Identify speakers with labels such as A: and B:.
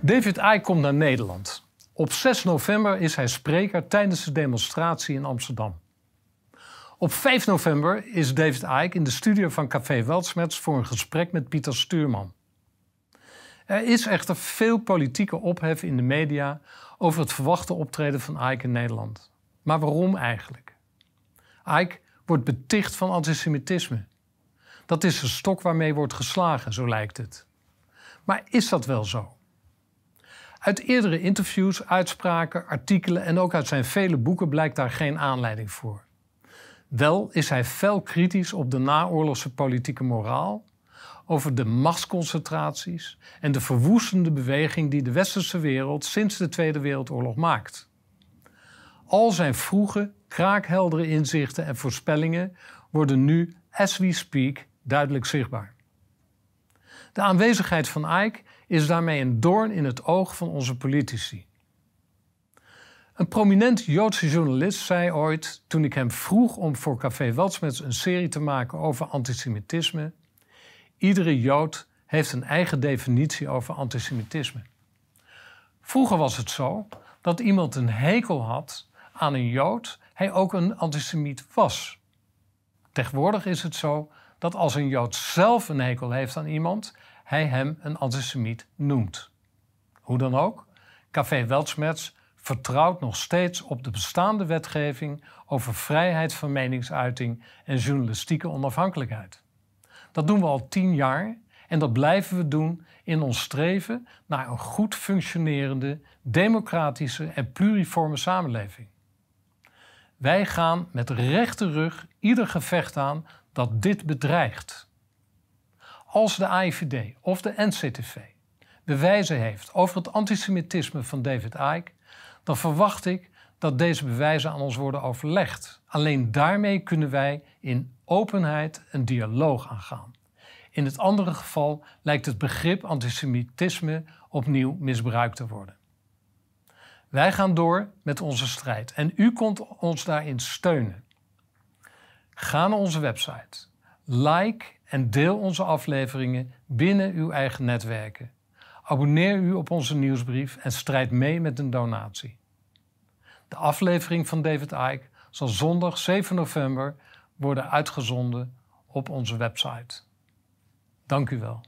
A: David Icke komt naar Nederland. Op 6 november is hij spreker tijdens de demonstratie in Amsterdam. Op 5 november is David Icke in de studio van Café Weltsmets voor een gesprek met Pieter Stuurman. Er is echter veel politieke ophef in de media over het verwachte optreden van Icke in Nederland. Maar waarom eigenlijk? Icke wordt beticht van antisemitisme. Dat is de stok waarmee wordt geslagen, zo lijkt het. Maar is dat wel zo? Uit eerdere interviews, uitspraken, artikelen en ook uit zijn vele boeken blijkt daar geen aanleiding voor. Wel is hij fel kritisch op de naoorlogse politieke moraal, over de machtsconcentraties en de verwoestende beweging die de westerse wereld sinds de Tweede Wereldoorlog maakt. Al zijn vroege, kraakheldere inzichten en voorspellingen worden nu, as we speak, duidelijk zichtbaar. De aanwezigheid van Ike is daarmee een doorn in het oog van onze politici. Een prominent Joodse journalist zei ooit, toen ik hem vroeg om voor Café Weltsmets een serie te maken over antisemitisme: Iedere Jood heeft een eigen definitie over antisemitisme. Vroeger was het zo dat iemand een hekel had aan een Jood, hij ook een antisemiet was. Tegenwoordig is het zo dat als een Jood zelf een hekel heeft aan iemand, hij hem een antisemiet noemt. Hoe dan ook, Café Weltsmets vertrouwt nog steeds op de bestaande wetgeving over vrijheid van meningsuiting en journalistieke onafhankelijkheid. Dat doen we al tien jaar en dat blijven we doen in ons streven naar een goed functionerende, democratische en pluriforme samenleving. Wij gaan met rechte rug ieder gevecht aan dat dit bedreigt. Als de AIVD of de NCTV bewijzen heeft over het antisemitisme van David Icke, dan verwacht ik dat deze bewijzen aan ons worden overlegd. Alleen daarmee kunnen wij in openheid een dialoog aangaan. In het andere geval lijkt het begrip antisemitisme opnieuw misbruikt te worden. Wij gaan door met onze strijd en u kunt ons daarin steunen. Ga naar onze website, like en deel onze afleveringen binnen uw eigen netwerken. Abonneer u op onze nieuwsbrief en strijd mee met een donatie. De aflevering van David Icke zal zondag 7 november worden uitgezonden op onze website. Dank u wel.